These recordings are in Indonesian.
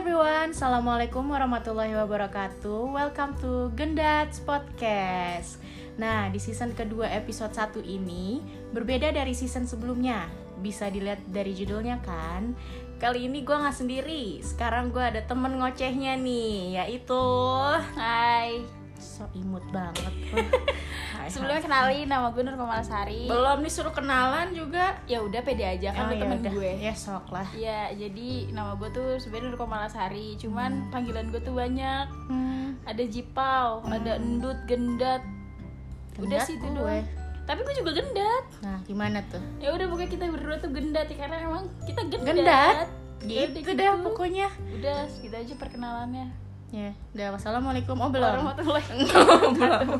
everyone, Assalamualaikum warahmatullahi wabarakatuh. Welcome to Gendats Podcast. Nah, di season kedua episode 1 ini Berbeda dari season sebelumnya. Bisa dilihat dari judulnya kan? Kali ini gue gak sendiri. Sekarang gue ada temen ngocehnya nih Yaitu Hai. So imut banget Hai, Sebelumnya kenalin nama gue Nur Komalasari. Belum disuruh kenalan juga Ya udah pede aja kan Oh, temen gue. Ya sok lah Iya, jadi nama gue tuh sebenarnya Nur Komalasari, cuman panggilan gue tuh banyak. hmm. Ada Jipau, ada Endut, Gendat. Udah Gendat sih itu gue. doang. Tapi gue juga gendat. Nah, gimana tuh? Ya udah pokoknya kita berdua tuh gendat ya karena emang kita gendat. Gendat? Ya udah Gitu deh pokoknya Udah, segitu aja perkenalannya. Ya, udah wassalamualaikum. Oh belum. Warahmatullahi belum.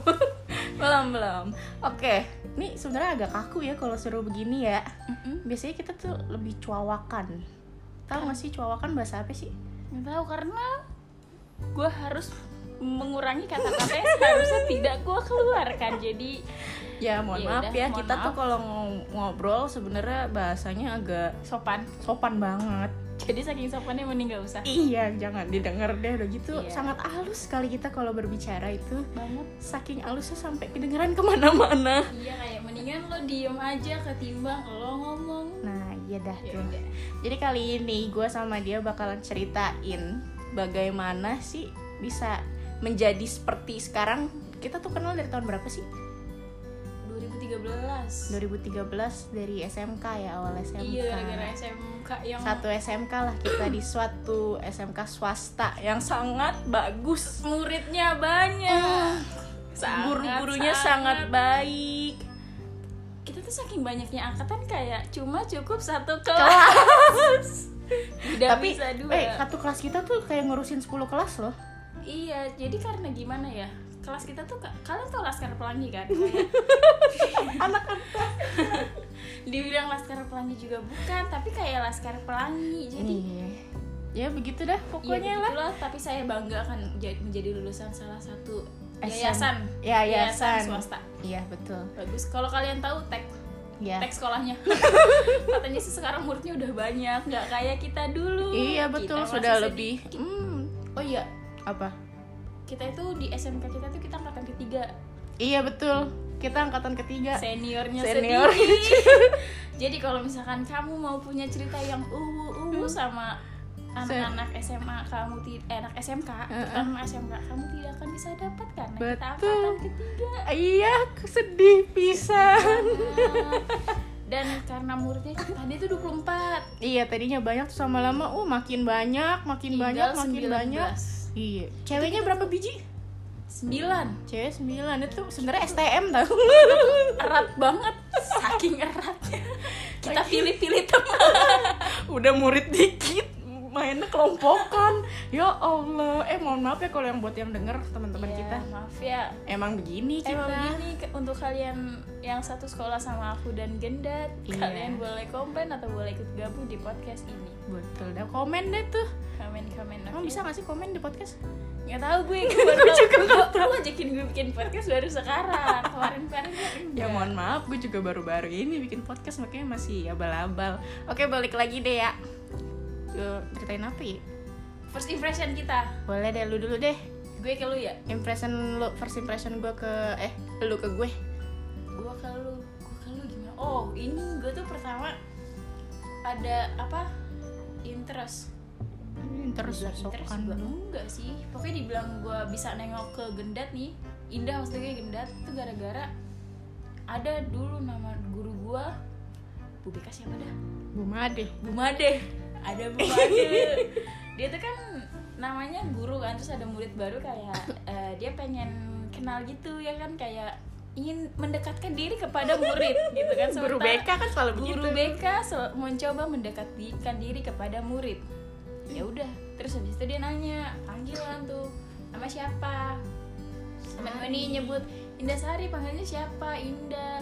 belum belum. Oke, ini sebenarnya agak kaku ya kalau suruh begini ya. Mm-mm. Biasanya kita tuh lebih cuawakan. Tahu nggak sih cuawakan bahasa apa sih? Nggak tahu karena gue harus mengurangi kata-kata yang seharusnya tidak gue keluarkan jadi Ya mohon Ya maaf udah, ya, mohon kita tuh maaf. kalau ng- ngobrol sebenarnya bahasanya agak sopan sopan banget. jadi saking sopannya mending gak usah Iya, jangan didengar deh udah gitu. Iya. Sangat halus sekali kita kalau berbicara itu. banget Saking halusnya sampai kedengeran ke mana-mana. iya kayak mendingan lo diem aja ketimbang lo ngomong Nah, iya dah Ya tuh. udah. Jadi kali ini gue sama dia bakalan ceritain bagaimana sih bisa menjadi seperti sekarang. Kita tuh kenal dari tahun berapa sih? 2013 2013 dari SMK ya awal SMK. iya gara-gara SMK yang Satu SMK lah kita di suatu SMK swasta yang sangat bagus. muridnya banyak Sangat, Guru-gurunya sangat baik. kita tuh saking banyaknya angkatan kayak cuma cukup satu kelas Tapi bisa dua eh satu kelas kita tuh kayak ngurusin 10 kelas loh. Iya, jadi karena gimana ya? Kelas kita tuh ka- kalian tau Laskar Pelangi kan? Anak-anak Dibilang Laskar Pelangi juga bukan, tapi kayak Laskar Pelangi. Jadi Iya. Ya begitu dah ya pokoknya lah. begitulah, tapi saya bangga akan menjadi, lulusan salah satu yayasan. Ya, yayasan. swasta. Iya, betul. Bagus. Kalau kalian tahu tek Ya. tek sekolahnya. Katanya sih sekarang muridnya udah banyak, nggak kayak kita dulu. Iya betul sudah sedikit. lebih. Hmm. Oh iya apa? Kita itu di SMK kita tuh kita angkatan ketiga. Iya betul. Kita angkatan ketiga. seniornya Senior. Jadi kalau misalkan kamu mau punya cerita yang uwu uwu sama anak-anak SMA kamu ti- eh, anak SMK, terutama SMK kamu tidak akan bisa dapat karena kita Betul. angkatan ketiga. Iya, sedih pisan. Dan karena muridnya tadi itu 24, iya, tadinya banyak terus sama lama uh makin banyak, makin banyak, tinggal makin 19. banyak. Iya. Ceweknya berapa biji? 9 Cewek 9 itu sebenarnya STM tau. erat banget saking eratnya kita pilih-pilih teman Udah murid dikit mainnya kelompokan ya Allah eh mohon maaf ya kalau yang buat yang denger teman-teman maaf ya emang begini kita Emang begini untuk kalian yang satu sekolah sama aku dan Gendat, Iya. kalian boleh komen atau boleh ikut gabung di podcast ini. betul dah komen deh tuh Komen komen. Emang bisa gak sih komen di podcast? Nggak tahu gue, gue baru juga nggak tahu ajakin gue bikin podcast baru sekarang. Kemarin kemarin gue Ya enggak. mohon maaf, gue juga baru-baru ini bikin podcast makanya masih abal-abal. Oke balik lagi deh ya. Ceritain apa ya? First impression kita, Boleh deh lu dulu deh. Gue ke lu ya. Impression lu, first impression gue ke eh lu ke gue. Gue ke lu, gue ke lu gimana? Oh ini gue tuh pertama ada apa? Interest. Interest sosokan enggak sih pokoknya dibilang gue bisa nengok ke gendat nih indah maksudnya gendat itu gara-gara ada dulu nama guru gue Bu Beka siapa dah Bu Made. Bu Made ada Bu Made dia tuh kan namanya guru kan terus ada murid baru kayak eh, dia pengen kenal gitu ya kan? Kayak ingin mendekatkan diri kepada murid gitu kan? Guru Sementara- BK kan selalu guru begitu. BK sel- mencoba mendekatkan diri kepada murid. Ya udah terus habis itu dia nanya panggilan tuh nama siapa? Temen gue nih nyebut Indah Sari panggilnya siapa? Indah.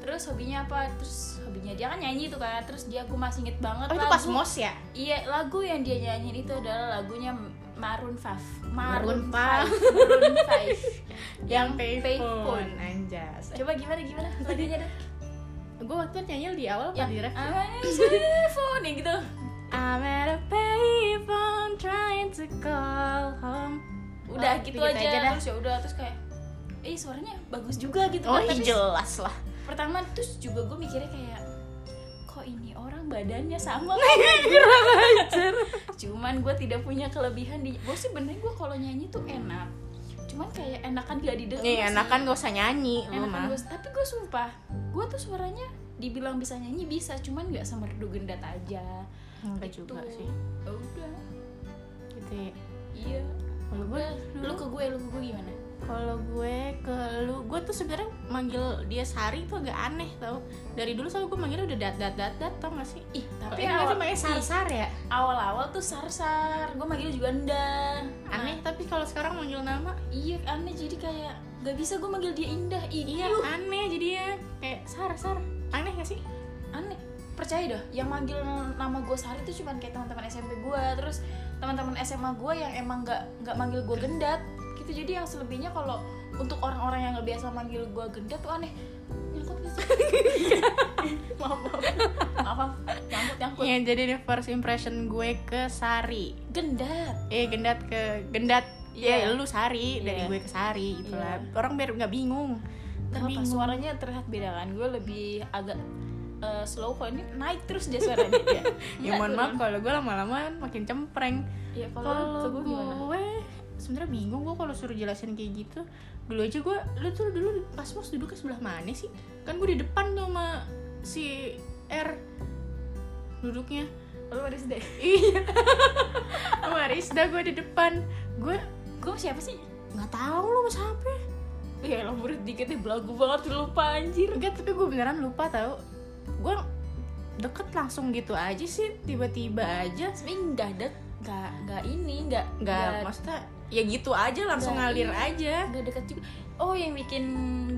Terus hobinya apa? Terus hobinya dia kan nyanyi tuh kan terus dia aku masih inget banget Oh itu pas mos ya? iya lagu yang dia nyanyiin itu adalah lagunya Maroon 5 Maroon Maroon 5. 5 Maroon 5 Yang Payphone. payphone anjas. coba gimana gimana lagunya dah Gue waktu nyanyi di awal yang apa di ref? I'm a telephone yang gitu I'm at a payphone trying to call home udah Oh, gitu, gitu aja, aja dah. terus ya udah terus kayak eh suaranya bagus juga gitu oh kan Tapi jelas lah pertama terus juga gue mikirnya kayak badannya sama. Cuman gue tidak punya kelebihan di gue sih bener gue kalau nyanyi tuh enak. Cuman kayak enakan gak didengar sih. enakan gak usah nyanyi lu enakan gue tapi gue sumpah gue tuh suaranya dibilang bisa nyanyi bisa cuman nggak semerdu gendat aja. Enggak Gitu. juga sih. Ya udah. Gitu ya. iya. Kalau gue lu? ke gue lu ke gue gimana kalau gue ke lu gue tuh sebenarnya manggil dia Sari tuh agak aneh tau. Dari dulu selalu gue manggilnya udah dat dat dat dat tau gak sih? Ih tapi tapi awal awal tuh manggil sar sar ya? awal-awal tuh sar-sar. Gue manggil juga endah aneh tapi kalau sekarang manggil nama? iya aneh. Jadi kayak gak bisa gue manggil dia indah. Ih, iya aneh jadinya. Kayak sar sar. Aneh gak sih? Aneh. Percaya dah yang manggil nama gue Sari itu cuman kayak teman-teman SMP gue. Terus teman-teman SMA gue yang emang nggak nggak manggil gue gendat gitu. Jadi yang selebihnya kalau untuk orang-orang yang nggak biasa manggil gue gendat tuh aneh. Nyangkut sih maaf maaf. Maaf nyangkut nyangkut. Ya jadi the first impression gue ke Sari. Gendat. Eh gendat ke gendat. Iya. ya lu Sari dari Iya. gue ke Sari gitu lah. Iya. orang biar nggak bingung. Bingung. suaranya terlihat beda kan? Gue lebih agak eh, slow kok ini. Naik terus dia suaranya. Dia ya mohon maaf kalau gue lama-lama makin cempreng. Ya kalau gue gue sebenarnya bingung gue kalau suruh jelasin kayak gitu. Dulu aja gue lu tuh dulu pas pos duduknya sebelah mana sih? Kan gue di depan tuh sama si R duduknya. Lu deh iya. Rizda gue di depan. Gue gue siapa sih? Nggak tahu lu mas siapa. Ya lah murid dikit deh belagu banget lupa anjir. Enggak tapi gue beneran lupa tau. Gue deket langsung gitu aja sih tiba-tiba aja. Sebenarnya nggak ada nggak nggak ini nggak nggak maksudnya ya gitu aja langsung Nggak, ngalir iya. aja. Nggak deket juga. Oh yang bikin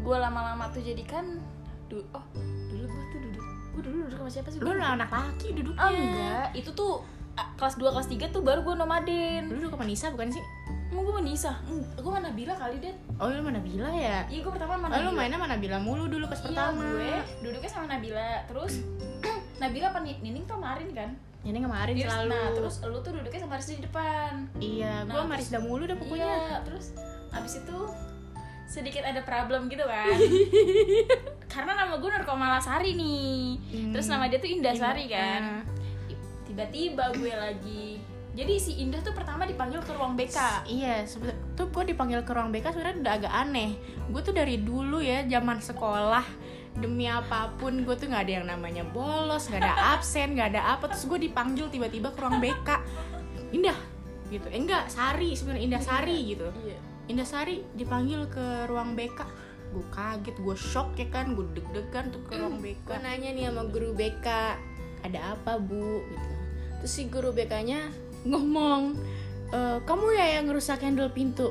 gue lama-lama tuh jadi kan du oh dulu gue tuh duduk gue dulu duduk sama siapa sih? Lu anak laki duduknya. Oh enggak. Itu tuh ah, kelas 2 kelas 3 tuh baru gue nomaden lu duduk sama Nisa bukan sih? Emang gue Nisa? Gue sama Nabila kali, deh oh lu mana bila ya? Iya, gue pertama sama Oh, lu mainnya mana bila mulu dulu pas Iya, pertama. gue duduknya sama Nabila. Terus Nabila apa Ni- Nining tuh kemarin kan ini kemarin Terus, selalu. Nah, terus lu tuh duduknya sama Rizky di depan. Iya Nah, gue sama Rizda mulu dah pokoknya. Iya, terus abis itu sedikit ada problem gitu kan. Karena nama gue Nurkomalasari nih. Hmm. Terus nama dia tuh Indah Sari kan. Tiba-tiba gue lagi. Jadi si Indah tuh pertama dipanggil ke ruang BK Iya, tuh gue dipanggil ke ruang BK sebenarnya udah agak aneh. Gue tuh dari dulu ya zaman sekolah demi apa pun gue tuh nggak ada yang namanya bolos, nggak ada absen, nggak ada apa. Terus gue dipanggil tiba-tiba ke ruang BK. Indah gitu. Eh, enggak, Sari sebenarnya Indah Sari gitu. Iya Indah Sari dipanggil ke ruang BK. Gue kaget, gue shock ya kan, gue deg-degan tuh ke ruang BK. Gue nanya nih sama guru BK, ada apa bu? Gitu. Terus si guru BK-nya ngomong, "E, kamu ya yang ngerusak handle pintu.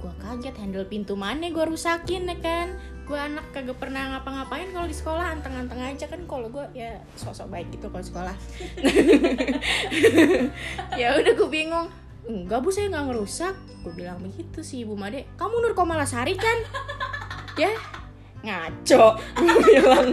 Gue kaget handle pintu mana gue rusakin ya kan. Gue anak kagak pernah ngapa-ngapain kalau di sekolah anteng-anteng aja kan kalau gue ya sosok baik gitu kalau sekolah. ya udah gue bingung. Enggak bu saya nggak ngerusak. Gue bilang begitu sih ibu made. Kamu Nur Komalasari kan? Ya? Ngaco. Gue bilang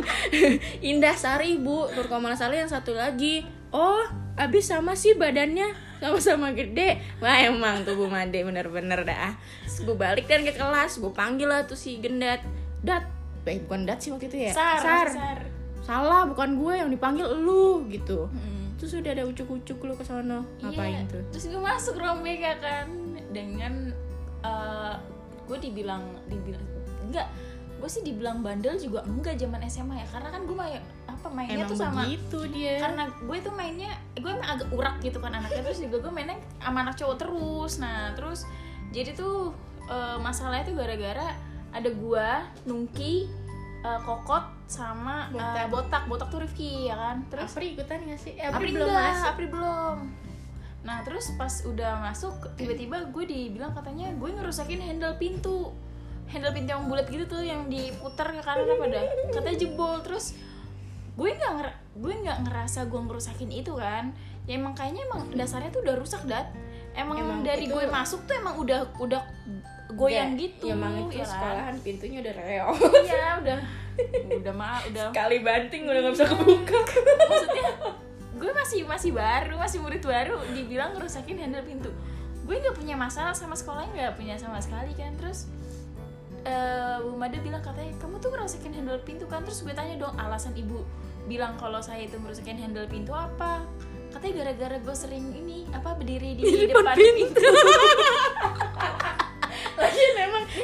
Indah Sari bu. Nur Komalasari yang satu lagi. Oh abis sama sih badannya? Sama-sama gede? Wah emang tuh Bu Made bener-bener dah. Gue balik kan ke kelas gue panggil lah tuh si gendat dat. Eh bukan dat sih waktu itu ya? Sar, Sar. Sar. salah bukan gue yang dipanggil lu gitu. Mm. terus udah ada ucuk-ucuk lu ke sono. Ngapain Iya, tuh? Terus gue masuk ruang kan. Dengan eh, gue dibilang dibilang enggak. Gue sih dibilang bandel juga enggak zaman SMA ya. Karena kan gue main apa mainnya emang tuh sama begitu dia. Karena gue tuh mainnya gue emang agak urak gitu kan anaknya. Terus juga gue mainnya sama anak cowok terus. Nah terus jadi tuh eh, masalahnya tuh gara-gara ada gue Nungki eh, Kokot sama eh, Botak. botak. Botak tuh Rifki ya kan? Terus? Apri ikutan gak sih? Eh, Apri, Apri belum enggak, masuk. Apri belum. Nah terus pas udah masuk tiba-tiba gue dibilang katanya gue ngerusakin handle pintu. Handle pintu yang bulat gitu tuh yang diputar ke kanan apa dah katanya jebol. Terus gue nggak nger- gue nggak ngerasa gue ngerusakin itu kan. Ya emang kayaknya emang dasarnya tuh udah rusak dat. Emang, Emang dari itu- gue masuk tuh emang udah udah goyang Ya, gitu. ya, emang itu ya kan? sekolahan pintunya udah reo. Iya udah. Udah mah udah. Kali banting udah gak bisa kebuka. Maksudnya gue masih masih baru masih murid baru dibilang ngerusakin handle pintu. Gue nggak punya masalah sama sekolahnya nggak punya sama sekali kan. Terus eh, Bu Mada bilang katanya kamu tuh ngerusakin handle pintu kan? Terus gue tanya dong alasan ibu bilang kalau saya itu merusakin handle pintu apa? Katanya gara-gara gue sering ini apa berdiri di, depan, pintu, lagi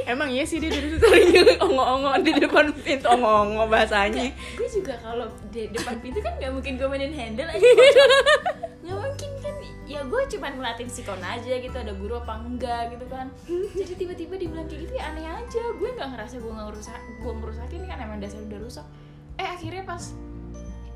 emang iya sih dia dulu sering ongo-ongo di depan pintu ongo-ongo bahasanya. Gue juga kalau di depan pintu kan nggak mungkin gue mainin handle aja nggak mungkin kan. Ya gue cuma ngeliatin sikon aja gitu ada guru apa enggak gitu kan. Jadi tiba-tiba dibilang kayak gitu ya aneh aja. Gue nggak ngerasa gue nggak ngerusak gue ngerusakin kan emang dasar udah rusak. Eh akhirnya pas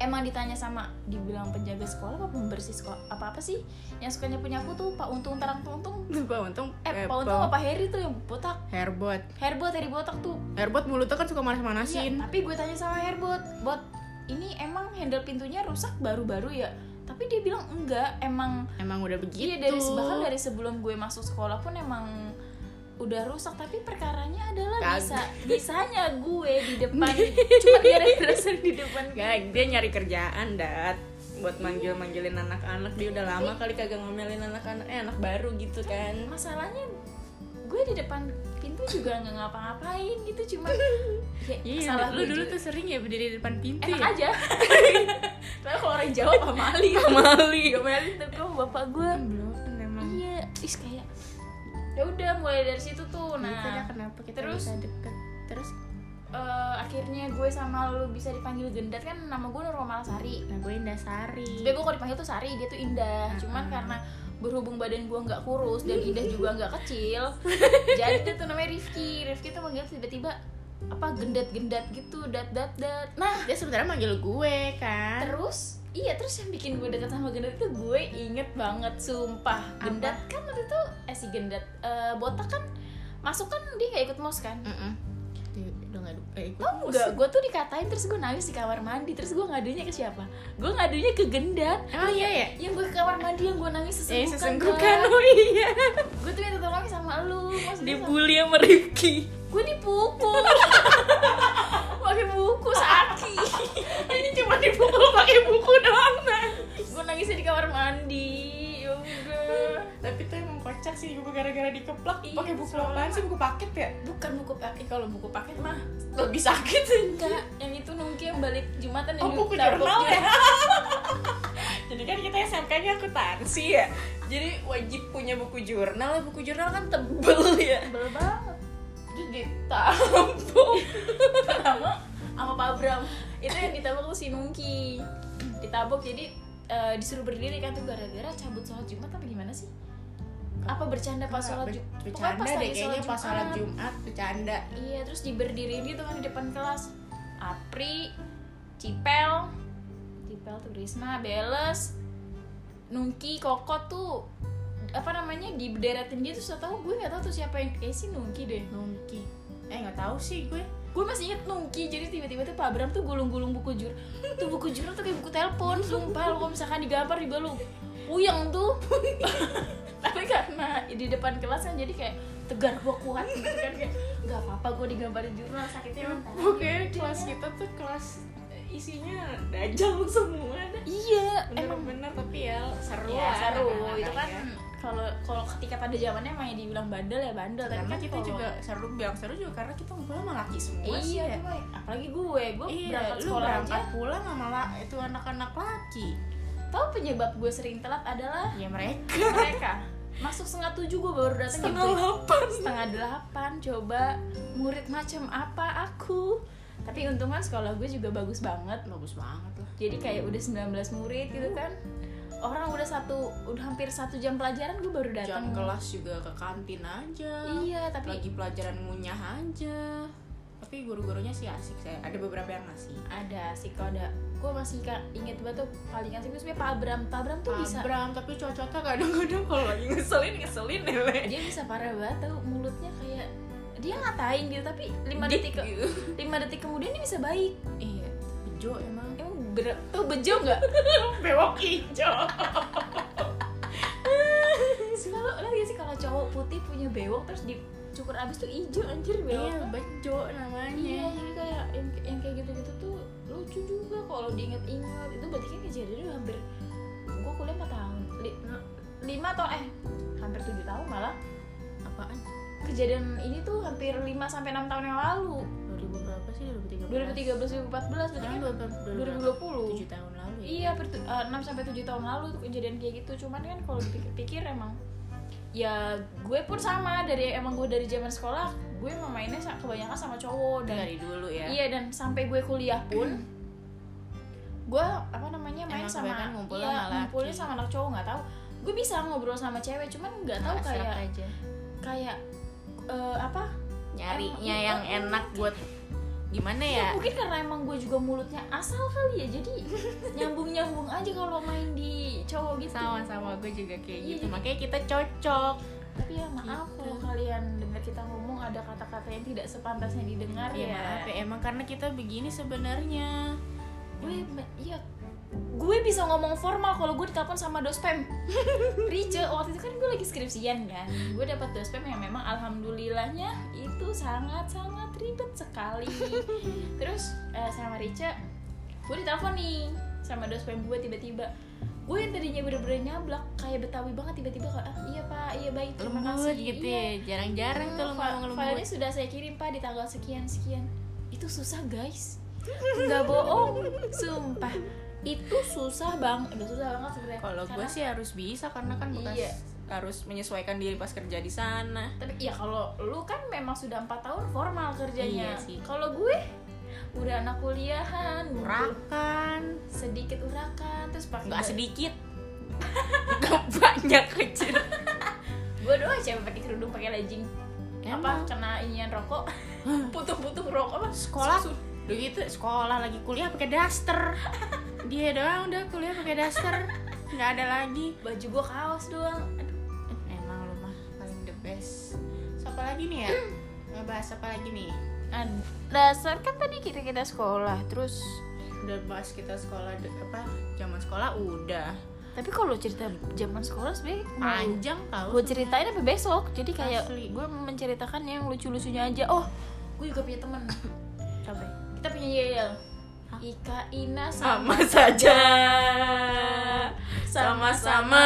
emang ditanya sama dibilang penjaga sekolah apa pembersih sekolah? Apa apa sih yang sukanya punya aku tuh Pak Untung Terang Tuntung lupa untung? Eh Pak Untung apa Harry tuh yang botak? Herbot Herbot Harry botak tuh. Herbot mulutnya kan suka manas-manasin Iya, tapi gue tanya sama Herbot, bot ini emang handle pintunya rusak baru-baru ya? Tapi dia bilang enggak, emang emang udah begitu iya dari bahkan dari sebelum gue masuk sekolah pun emang udah rusak tapi perkaranya adalah Kagak. bisa bisanya gue di depan. Cuma gara-gara di depan. Gak, dia nyari kerjaan dat. Buat manggil manggilin anak-anak. Dia udah lama kali kagak ngomelin anak-anak. Eh anak baru gitu kan. masalahnya gue di depan pintu juga nggak ngapa-ngapain gitu cuma ya, iya salah lu dulu juga. tuh sering ya berdiri di depan pintu enak ya? aja. Padahal kalau orang Jawa pamali Pamali. pamali gue bapak gue belum emang. iya is kayak ya udah mulai dari situ tuh. Dah nah kenapa kita terus? bisa deket? Terus? eh, akhirnya gue sama lu bisa dipanggil gendat kan nama gue Nurul Malasari nah gue Indah Sari. Sebenernya gue kalau dipanggil tuh Sari dia tuh indah. Cuman Mm-mm. karena berhubung badan gue nggak kurus dan indah juga nggak kecil jadi dia tuh namanya Rifki. Rifki tuh manggil tiba-tiba apa gendat-gendat gitu dat dat dat nah dia sebenarnya manggil gue kan. terus iya terus yang bikin gue deket sama gendat itu gue inget banget sumpah. Gendat kan waktu itu eh si gendat eh, botak kan masuk kan dia nggak ikut mos kan. Dia udah nggak eh, ikut Oh enggak, gue tuh dikatain terus gue nangis di kamar mandi Terus gue ngadunya ke siapa? Gue ngadunya ke gendat. Emang iya ya Yang gue ke kamar mandi yang gue nangis eh sesenggukan sesenggukan oh iya. Gue tuh minta tolong sama lu Maksudnya sama- dibully sama Rifki. Gue dipukul Pakai buku saki. Ini cuma dipukul pakai buku doang nah Gue nangisnya di kamar mandi. Ya udah. Tapi tuh emang kocak sih gue gara-gara dikeplak. Iya, pakai buku apaan sih? Buku paket ya? Bukan buku paket, kalau buku paket mah lebih sakit sih. Enggak, yang itu nungki yang balik Jumatan yang oh buku jurnal ya? Jadi kan kita SMK-nya akuntansi ya. Jadi wajib punya buku jurnal. Buku jurnal kan tebel ya. Tebel banget terus ditampung sama sama Pak Bram itu yang ditabok tuh si Nungki. Ditabok jadi eh, disuruh berdiri kan tuh gara-gara cabut sholat Jumat apa gimana sih? Apa bercanda pas sholat Jumat bercanda deh kayaknya pas sholat Jumat. Bercanda. Iya terus diberdiriin gitu kan di depan kelas. Apri Cipel Cipel tuh Risma Beles Nungki Koko tuh apa namanya di berderatin dia tuh tahu gue nggak tahu tuh siapa yang kayak si Nungki deh nungki. Eh nggak tahu sih gue. Gue masih inget nungki jadi tiba-tiba tuh Pak Bram tuh gulung-gulung buku jur tuh buku jurnal tuh kayak buku telepon sumpah lo kalau misalkan digambar di lu puyeng tuh. Tapi karena di depan kelas kan jadi kayak tegar gue kuat gitu kan kayak nggak apa-apa gue digambarin jurnal sakitnya mental oke kelas kita tuh kelas isinya dajal semua iya emang bener-bener tapi ya seru ya seru itu kan ya. Kalau kalau ketika pada zamannya emang yang dibilang bandel ya bandel. Tapi karena kan kita kalau- juga seru bilang seru juga karena kita ngumpul sama laki semua sih iya ya. gue apalagi gue. Gue iya berangkat sekolah berangkat aja. pulang sama la- itu anak-anak laki. Tahu penyebab gue sering telat adalah? Ya mereka. Mereka. Masuk setengah tujuh gue baru datang setengah tujuh. delapan. Setengah delapan coba murid macam apa aku? Tapi untung kan sekolah gue juga bagus banget. Bagus banget lah. Jadi kayak udah 19 murid gitu kan orang udah satu udah hampir satu jam pelajaran gue baru jam datang kelas juga ke kantin aja. Iya tapi lagi pelajaran ngunyah aja. Tapi guru-gurunya sih asik saya ada beberapa yang ngasih. Ada sih kalau ada. Gue masih inget banget tuh paling asik itu sebenarnya Pak Abram. Pak Abram tuh bisa Abram tapi cocoknya kadang-kadang kalau lagi ngeselin ngeselin Le. dia bisa parah banget tuh mulutnya kayak dia ngatain gitu tapi lima detik gitu. lima detik kemudian dia bisa baik. Iya bejo emang ber tuh bejo nggak? Bewok hijau. Kalau lihat gak sih kalau cowok putih punya bewok terus dicukur abis tuh hijau anjir iya bewok bejo namanya. Iya jadi kayak yang, yang kayak gitu-gitu tuh lucu juga kalau diinget-inget itu berarti kan kejadiannya udah hampir gue kuliah 4 tahun Li- lima atau eh hampir tujuh tahun malah. Apaan kejadian ini tuh hampir 5 sampai enam tahun yang lalu. 2000 berapa sih? 2013 2013 2014 berarti kan 2020 2020 7 tahun lalu ya. Iya, per, 6 sampai 7 tahun lalu tuh kejadian kayak gitu. Cuman kan kalau dipikir-pikir emang ya gue pun sama. Dari emang gue dari zaman sekolah gue emang mainnya kebanyakan sama cowok dan dari dulu ya. Iya dan sampai gue kuliah pun gue apa namanya main Emang sama sama laki. ngumpulnya sama anak cowok nggak tahu. Gue bisa ngobrol sama cewek cuman nggak tahu kayak aja. kayak eh, apa? Nyarinya yang enak buat gimana ya? mungkin karena emang gue juga mulutnya asal kali ya jadi nyambung nyambung aja kalau main di cowok gitu. Sama-sama gue juga kayak Iya, gitu. jadi- makanya kita cocok. Tapi ya maaf Gitu. kalau kalian dengar kita ngomong ada kata-kata yang tidak sepantasnya didengar ya ya, maaf ya. Emang karena kita begini sebenarnya. Gue iya gue bisa ngomong formal kalau gue ditelepon sama dospem Rice waktu itu kan gue lagi skripsian kan. Gue dapat dospem yang memang alhamdulillahnya itu sangat sangat ribet sekali. Terus eh, sama Rice gue ditelepon nih sama dospem gue tiba-tiba. Gue yang tadinya bener-bener nyablak kayak betawi banget tiba-tiba kayak ah, iya pak iya baik terima lembut kasih. gitu Iya. ya jarang-jarang tuh lo Fa- ngomong filenya sudah saya kirim pak di tanggal sekian sekian itu susah guys. Nggak bohong sumpah itu susah bang nggak susah banget sebenarnya. Kalau gue sih harus bisa karena kan bekas Iya. harus menyesuaikan diri pas kerja di sana. Tapi ya kalau lu kan memang sudah empat tahun formal kerjanya. Iya sih. kalau gue udah anak kuliahan urakan. Sedikit urakan terus pakai nggak sedikit. Nggak banyak kecil gue doang cewek pakai kerudung pakai legging. Apa kena inian rokok? Putuk-putuk rokok apa? Sekolah udah gitu sekolah lagi kuliah pakai daster. Dia doang udah kuliah pakai daster. Nggak ada lagi. Baju gue kaos doang. Aduh, emang lu mah paling the best. So, apa lagi nih ya? Ngebahas apa lagi nih? Nah, dasar kan tadi kita kita sekolah terus udah bahas kita sekolah apa zaman sekolah udah. Tapi kalau cerita zaman sekolah mau panjang tau gue ceritain sampai besok? Jadi kayak gue menceritakan yang lucu-lucunya aja. Oh gue juga punya temen. Apa? Kita punya yel Ika Ina sama sama saja. Sama-sama.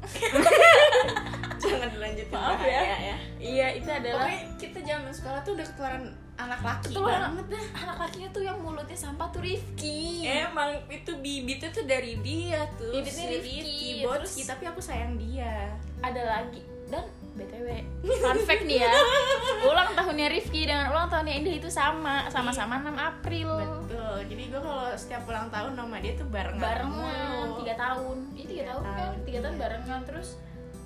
Jangan dilanjutin Maaf bahaya ya. ya iya itu adalah Pokoknya kita zaman sekolah tuh udah ketularan anak laki Ketularan. banget dah. anak lakinya tuh yang mulutnya sampah tuh Rifki. Emang itu bibitnya tuh dari dia tuh Bibitnya si Rifki, Botski, terus- tapi aku sayang dia. Ada lagi. Dan btw fun fact nih ya. Ulang tahunnya Rifki dengan ulang tahunnya Indah itu sama sama-sama 6 April. Betul, jadi gue kalau setiap ulang tahun sama dia tuh barengan barengan tiga tahun. Ini tiga Tiga tahun kan? tahun, tiga tahun iya. barengan. Terus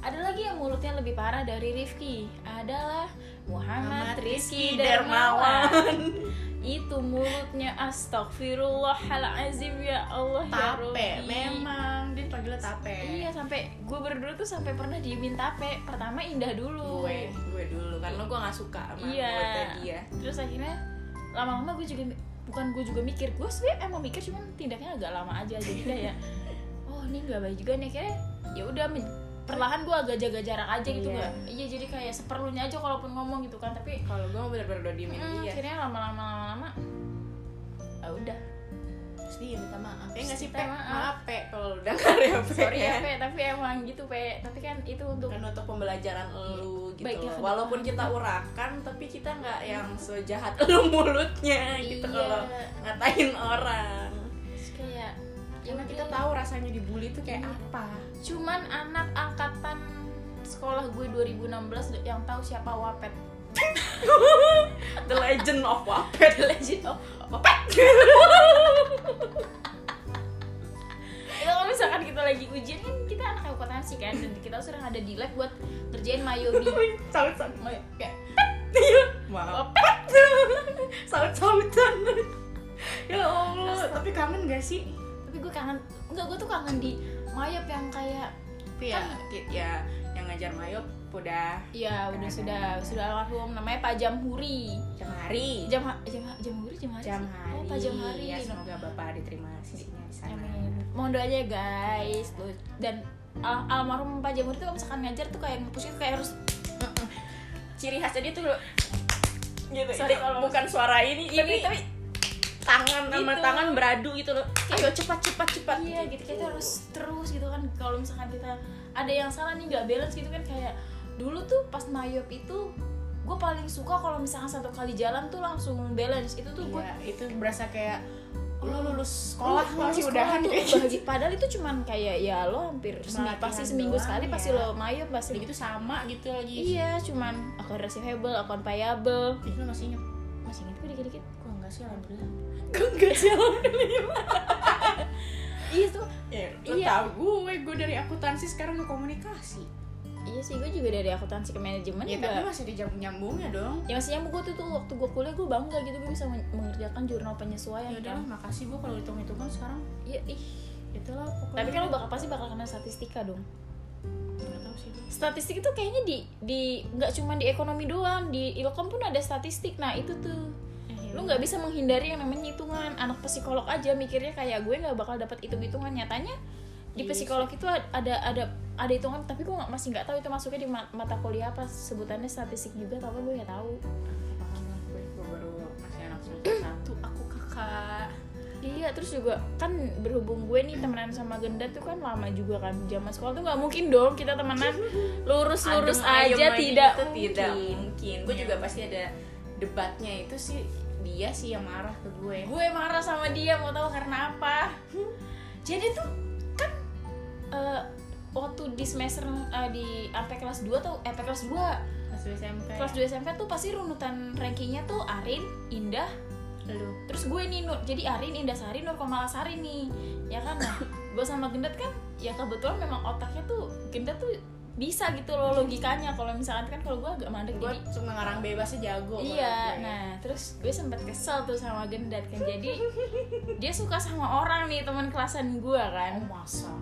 ada lagi yang mulutnya lebih parah dari Rifki. Adalah Muhammad Muhammad Rizky Rizky Dermawan. Itu mulutnya. Astagfirullahalazim ya Allah ya Tape, Rabbi. memang. Dia panggilnya tape. Iya sampai gue berdua tuh sampai pernah diemin tape. Pertama Indah dulu. Gue, gue dulu, karena gue gak suka sama Iya. mulutnya dia. Terus akhirnya lama-lama gue juga bukan gue juga mikir gue sebenarnya emang mikir cuman tindaknya agak lama aja jadi kayak oh ini nggak baik juga nih. Akhirnya ya udah perlahan gue agak jaga jarak aja gitu Iya. nggak iya jadi kayak seperlunya aja kalaupun ngomong gitu kan tapi Kalau gue bener-bener udah diemin mm, dia akhirnya lama-lama lama-lama ah udah Terus dia minta maaf Ya gak sih, Pe? maaf. Maaf, Pe, kalau lu denger ya, Pe sorry ya pe tapi emang gitu pe tapi kan itu untuk kan untuk pembelajaran lu gitu Baiknya loh. walaupun kita urakan tapi kita nggak yang sejahat lu mulutnya gitu Iya. kalau ngatain orang Terus kayak ya karena kita tahu rasanya dibully itu kayak Iya. apa. Cuman anak angkatan sekolah gue 2016 yang tahu siapa Wapet. The Legend of Wappet The Legend of Wapet. Itu kalau misalkan kita lagi ujian kan kita anak akuntansi kan? Dan kita sering ada di lab buat ngerjain mayobi saut saut Mayo- kayak Wappet saut-sautan ya Allah. Tapi kangen gak sih tapi gue kangen enggak gue tuh kangen di mayop yang kayak tapi ya ki- ya yang ngajar Mayop udah ya udah sudah sudah almarhum namanya Pak Jamhuri jam hari jam jam jamhuri jam hari jam sih? hari oh, Pak Jamhari ya semoga bapak diterima sisinya di sana Amin. Mohon doanya ya, guys. Tuh. Dan al- almarhum Pak Jamur itu kalau misalkan ngajar tuh kayak ngepus itu kayak harus ciri khasnya dia tuh gitu Sorry itu kalau- bukan suara ini ini tapi tangan sama Gitu. tangan beradu gitu loh. Ayo cepat cepat cepat iya gitu. kita harus terus gitu kan. Kalau misalkan kita ada yang salah nih nggak balance gitu kan kayak dulu tuh pas mayop itu gue paling suka kalau misalkan satu kali jalan tuh langsung balance. Itu tuh gue Iya, itu berasa kayak lu lulus sekolah sekolah masih udahan tuh kayak gitu. padahal itu cuman kayak ya lo hampir semi- Latihan pasti seminggu doang, sekali ya. pasti lo mayop pasti Udah gitu sama gitu lagi. Iya cuman akun receivable akun payable Ih, lu masih inget masih inget gue dikit-dikit sih alhamdulillah gue enggak sih iya tuh. Ya Iya. tau gue gue dari akuntansi sekarang ke komunikasi. Iya sih gue juga dari akuntansi ke manajemen ya juga. tapi masih di nyambungnya dong. Ya maksudnya gue tuh tuh waktu gue kuliah gue bangga gitu. Gue bisa men- mengerjakan jurnal penyesuaian ya udah kan. makasih gue kalau hitung hitungan sekarang. Iya ih. Itulah pokoknya. Tapi kan lo bakal pasti bakal kena statistika dong. Sih statistik itu kayaknya di di nggak cuma di ekonomi doang. Di ilkom pun ada statistik. Nah itu tuh lu nggak bisa menghindari yang namanya hitungan. Anak psikolog aja mikirnya kayak gue nggak bakal dapat hitung hitungan nyatanya di Iya psikolog itu ada ada ada hitungan tapi gue masih nggak tahu itu masuknya di ma- mata kuliah apa sebutannya statistik juga tapi gue nggak tahu. Gue gue baru masih anak semester satu. Aku kakak. Iya terus juga kan berhubung gue nih temenan sama Gendat tuh kan lama juga kan. Zaman sekolah tuh nggak mungkin dong kita temenan. Lurus lurus Adem aja tidak mungkin. tidak mungkin. gue juga pasti ada debatnya itu sih dia sih yang marah ke gue. Gue marah sama dia mau tahu karena apa? Jadi tuh kan eh, waktu di semester eh, di sampai kelas 2 tuh eh sampai kelas 2 kelas dua SMP kelas 2 SMP tuh pasti runutan rankingnya tuh Arin, Indah, lu. Terus gue nih Nur. Jadi Arin, Indah Sari, Nur Komalasari nih. Ya kan? Nah gue sama Gendat kan ya kebetulan memang otaknya tuh Gendat tuh bisa gitu loh logikanya. Kalau misalkan kan kalau gue agak mandek gue jadi cuma ngarang bebasnya jago Iya, gue. nah terus gue sempet kesel tuh sama Gendat kan. Jadi dia suka sama orang nih teman kelasan gue kan. Oh masa?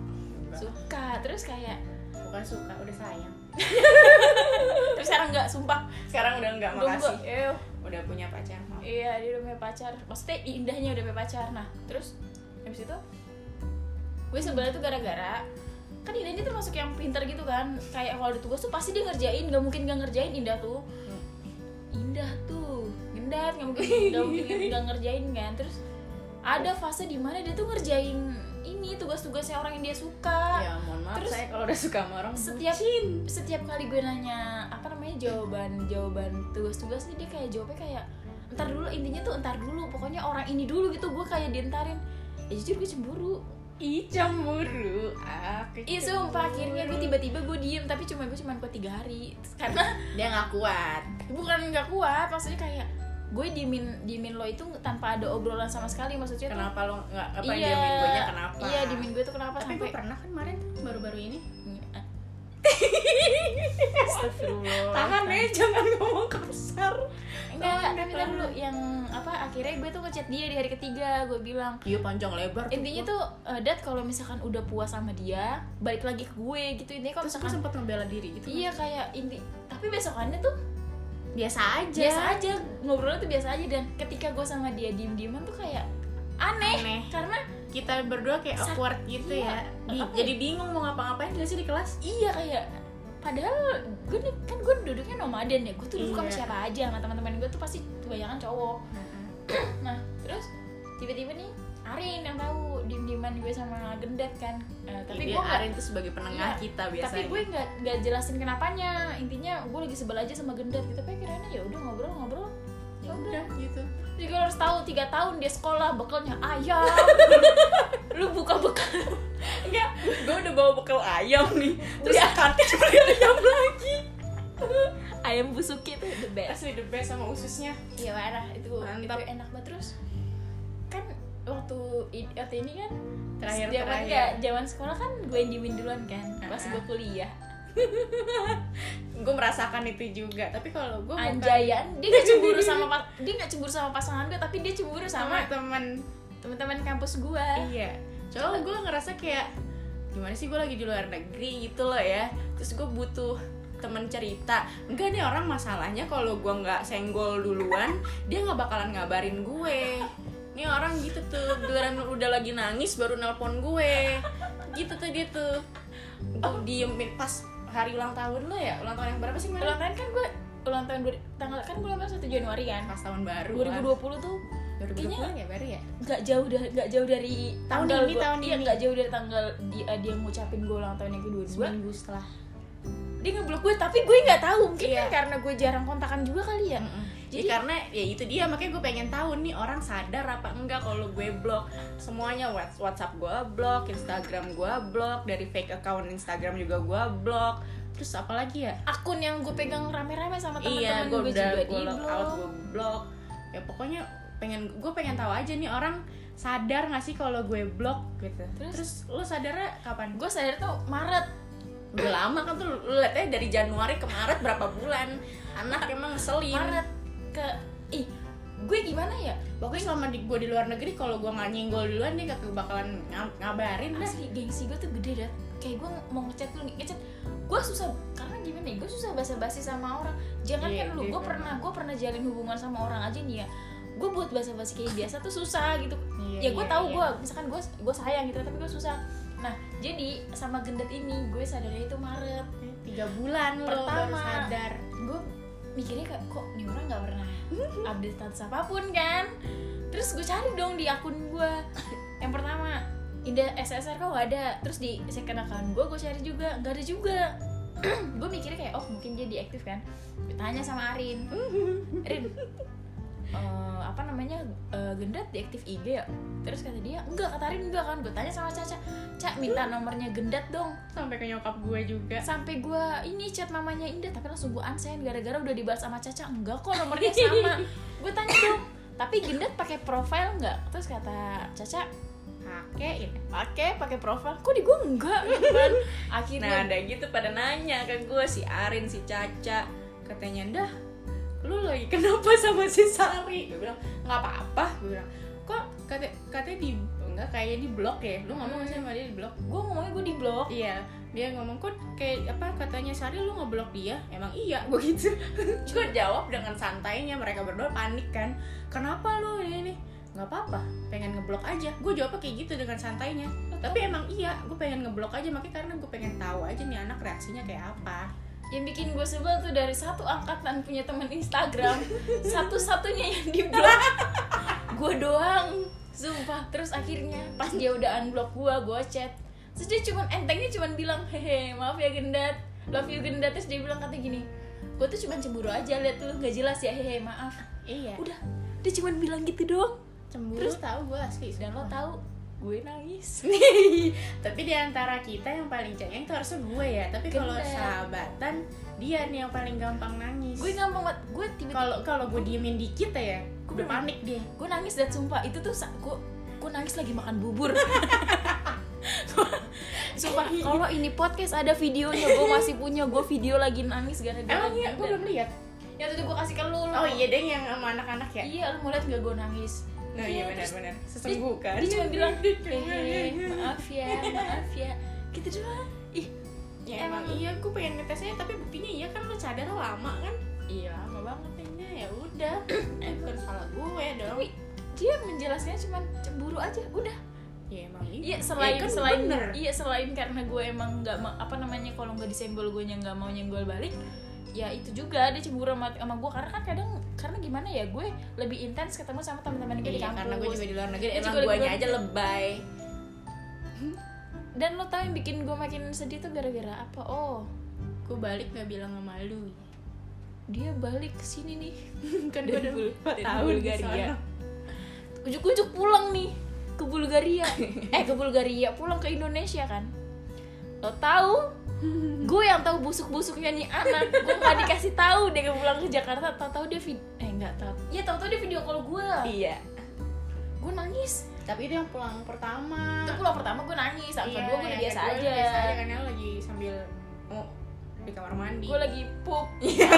Suka terus kayak bukan suka udah sayang. Terus sekarang nggak sumpah. Sekarang udah Belum makasih. eh, udah punya pacar maaf. iya dia udah punya pacar. Maksudnya indahnya udah punya pacar. Nah terus habis itu gue sebelah tuh gara-gara kan Indah ini termasuk yang pinter gitu kan. Kayak kalau ada tugas tuh pasti dia ngerjain gak mungkin gak ngerjain Indah tuh. Indah tuh gendat gak mungkin gak mungkin gak ngerjain kan. Terus ada fase di mana dia tuh ngerjain ini tugas-tugasnya orang yang dia suka. Ya mohon maaf Terus saya kalau udah suka sama orang setiap setiap kali gue nanya apa namanya jawaban jawaban tugas-tugas nih dia kayak jawabnya kayak entar dulu intinya tuh entar dulu pokoknya orang ini dulu gitu. Gue kayak dientarin ya jujur gue cemburu ih cemburu. Ah Iya sumpah akhirnya gue tiba-tiba gue diem. Tapi cuma gue cuma kuat tiga hari. Karena dia nggak kuat. Bukan nggak kuat maksudnya kayak gue diemin diemin lo itu tanpa ada obrolan sama sekali maksudnya tuh kenapa lo nggak apa iya. dia main gue kenapa? Iya diemin gue tuh kenapa tapi sampai gue pernah kan kemarin tuh baru-baru ini tahan ya jangan ngomong kasar. Enggak, tapi ntar dulu yang apa akhirnya gue tuh ngechat dia di hari ketiga gue bilang. Iya panjang lebar tuh. Intinya gua. tuh eh, dat kalau misalkan udah puas sama dia balik lagi ke gue gitu. Intinya kalau terus gue misalkan sempet ngebela diri gitu iya kayak inti tapi besokannya tuh biasa aja. biasa aja ngobrolnya tuh biasa aja. Dan ketika gue sama dia diem dieman tuh kayak aneh, Aneh. karena kita berdua kayak Sak- awkward gitu iya. ya. Bi- Apa ya? jadi bingung mau ngapa-ngapain gak sih di kelas? Iya kayak padahal gue nih kan gue duduknya nomaden ya. Gue tuh duduk sama Iya. siapa aja sama teman-teman gue tuh pasti kebanyakan cowok. Nah terus tiba-tiba nih Arin yang tahu diem-dieman gue sama Gendat kan. Eh, tapi tapi gue nggak Arin tuh sebagai penengah Iya, kita biasanya. tapi gue nggak nggak jelasin kenapanya. Intinya gue lagi sebel aja sama Gendat gitu. Tapi akhirnya ya udah ngobrol-ngobrol ya udah gitu. Jadi gue harus tahu tiga tahun dia sekolah bekalnya ayam. Lu buka bekal. Enggak gue udah bawa bekal ayam nih. Terus kantin beli ayam lagi. Ayam busuki itu the best. Asli the best sama ususnya. Iya parah. Itu Mantap. itu enak banget. Terus kan waktu waktu ini kan Terakhir- zaman terakhir. zaman sekolah kan gue yang diemin duluan kan pas Ah. gue kuliah gue merasakan itu juga. Tapi kalau gue bukan anjayan dia nggak cemburu sama dia nggak cemburu sama pasangan gue tapi dia cemburu sama sama teman teman-teman kampus gue iya. Soalnya gue ngerasa kayak gimana sih gue lagi di luar negeri gitu loh ya. Terus gue butuh temen cerita. Enggak nih orang masalahnya kalau gue nggak senggol duluan dia nggak bakalan ngabarin gue. Ini orang gitu tuh giliran udah lagi nangis baru nelpon gue. Gitu tuh dia tuh gue diemin pas hari ulang tahun lo ya? Ulang tahun yang berapa sih kemarin? Ulang tahun kan gue ulang tahun tanggal kan gue ulang tahun 1 Januari kan? Pas tahun baru 2020 tuh baru Kayaknya- bulan ya baru ya? nggak jauh dari nggak jauh dari Tahun tanggal ini, gua- tahun iya, ini. nggak jauh dari tanggal dia, dia ngucapin gue ulang tahun yang kedua dua seminggu setelah. Dia ngeblok gue tapi gue nggak tahu. Mungkin Iya. kan karena gue jarang kontakan juga kali ya Jadi Jadi- karena ya itu dia makanya gue pengen tahu nih orang sadar apa enggak kalau gue blok semuanya Whats- WhatsApp gue blok, Instagram gue blok, dari fake account Instagram juga gue blok. Terus apa lagi ya? akun yang gue pegang rame-rame sama iya, teman-teman gue gue udah juga gue di lock out, gue blok. Ya pokoknya pengen gue pengen tahu aja nih orang sadar gak sih kalau gue blok gitu. Terus? Terus, lo sadarnya kapan? gue sadar tuh Maret Udah lama kan tuh lu liatnya dari Januari ke Maret berapa bulan. Anak emang ngeselin. Maret ke ih gue gimana ya Pokoknya selama di, gue di luar negeri kalau gue nggak nyenggol duluan dia gak bakalan ngab- ngabarin dah. asli gengsi gue tuh gede dah kayak gue mau ngechat lu nih ngechat gue susah karena gimana ya gue susah basa-basi sama orang jangan Iya, kan lu iya, gue kan. pernah gue pernah jalin hubungan sama orang aja nih ya gue buat basa-basi kayak biasa tuh susah gitu Iya, ya gue iya, tahu iya. gue misalkan gue gue sayang gitu tapi gue susah nah jadi sama gendet ini gue sadarnya itu Maret tiga bulan lo baru Pertama. sadar. gue mikirnya kayak kok nih orang nggak pernah update status apa pun kan? Terus gue cari dong di akun gue yang pertama Indah SSR kok ada. Terus di second account gue gue cari juga. Nggak ada juga. Gue mikirnya kayak oh mungkin dia diaktif kan? Gue tanya sama Arin. Arin eh, apa namanya eh, gendat diaktif IG ya. Terus kata dia enggak kata Arin enggak kan. Gue tanya sama Caca Cak minta nomornya gendat dong. Sampai ke nyokap gue juga. sampai gue ini chat mamanya Indah tapi langsung gue unsend gara-gara udah dibahas sama Caca. Enggak kok nomornya sama. Gue tanya dong tapi gendat pakai profile nggak terus kata Caca Pakai ini. pakai pakai profile kok di gue enggak? Gitu kan. Nah akhirnya ada gitu pada nanya ke gue si Arin si Caca. Katanya dah lu lagi kenapa sama si Sari? Gue bilang nggak apa-apa. Gue bilang kok kata katanya di enggak kayak di blok ya? Lu ngomong sih sama dia di blok. Gue ngomongnya gue di blok. Iya. Dia ngomong kok kayak apa katanya Sari lu ngeblok dia? Emang iya gue gitu. Gue jawab dengan santainya mereka berdua panik kan. Kenapa lu ini nih? Nggak apa-apa pengen ngeblok aja. Gue jawabnya kayak gitu dengan santainya. Tapi emang iya gue pengen ngeblok aja makanya karena gue pengen tahu aja nih anak reaksinya kayak apa yang bikin gue sebel tuh dari satu angkatan punya teman Instagram satu-satunya yang di blok gue doang sumpah. Terus akhirnya pas dia udah unblock gue gue chat. Terus dia cuman entengnya cuman bilang hehe maaf ya gendat. Love you gendat. Terus dia bilang kata gini gue tuh cuman cemburu aja liat lu nggak jelas ya. Hehe maaf. Iya. Udah dia cuman bilang gitu doang. Cemburu Terus- tahu gue asli. dan lo tahu gue nangis. Tapi di antara kita yang paling cengeng tuh harusnya gue ya. Tapi kalau sahabatan dia nih yang paling gampang nangis. Gue gampang banget gue tiba-tiba kalau kalau gue diemin dikit ya udah panik dia. gue nangis dan sumpah itu tuh gue gue nangis lagi makan bubur. Sumpah kalau ini podcast ada videonya gue masih punya gue video lagi nangis gara-gara emang iya? gue belum lihat. Yang tadi gue kasih ke lu oh iya deh yang sama anak-anak ya? Iya lu mau liat gak gue nangis nah iya benar-benar sesungguh kan? dia cuma bilang hehe maaf ya maaf ya. Gitu doang. Ih ya emang iya gue pengen ngetesnya tapi buktinya iya kan lo cadar lama kan? Iya lama banget kayaknya. Ya udah. Eh bukan salah gue dong. Tapi dia menjelaskannya cuma cemburu aja udah. Ya emang Iya. Ya selain kan selain bener. iya selain karena gue emang nggak apa namanya kalau nggak disenggol gue nya nggak mau nyenggol balik ya itu juga dia cemburu sama, sama gue karena kan kadang karena gimana ya gue lebih intens ketemu sama teman-teman gue di Iya, kampus karena gue juga di luar negeri Gue emang guanya luar aja lebay. Dan lo tau yang bikin gue makin sedih tuh gara-gara apa? Oh gue balik gak bilang sama lu. dia balik ke sini nih. Kan gue udah Bul- 4 dari tahun Bulgaria. ujuk-ujuk pulang nih ke Bulgaria. Eh ke Bulgaria pulang ke Indonesia kan? Lo tahu gue yang tahu busuk-busuknya nih anak gue nggak dikasih tahu dia pulang ke Jakarta. Tahu-tahu dia vid eh nggak tahu. Ya tahu-tahu dia video call gue iya. Gue nangis. Tapi itu yang pulang pertama. Itu pulang pertama gue nangis. Saat Iya, kedua gue udah yang biasa aja. biasa aja kan yang lagi sambil oh, di kamar mandi. Gue lagi pup. Iya.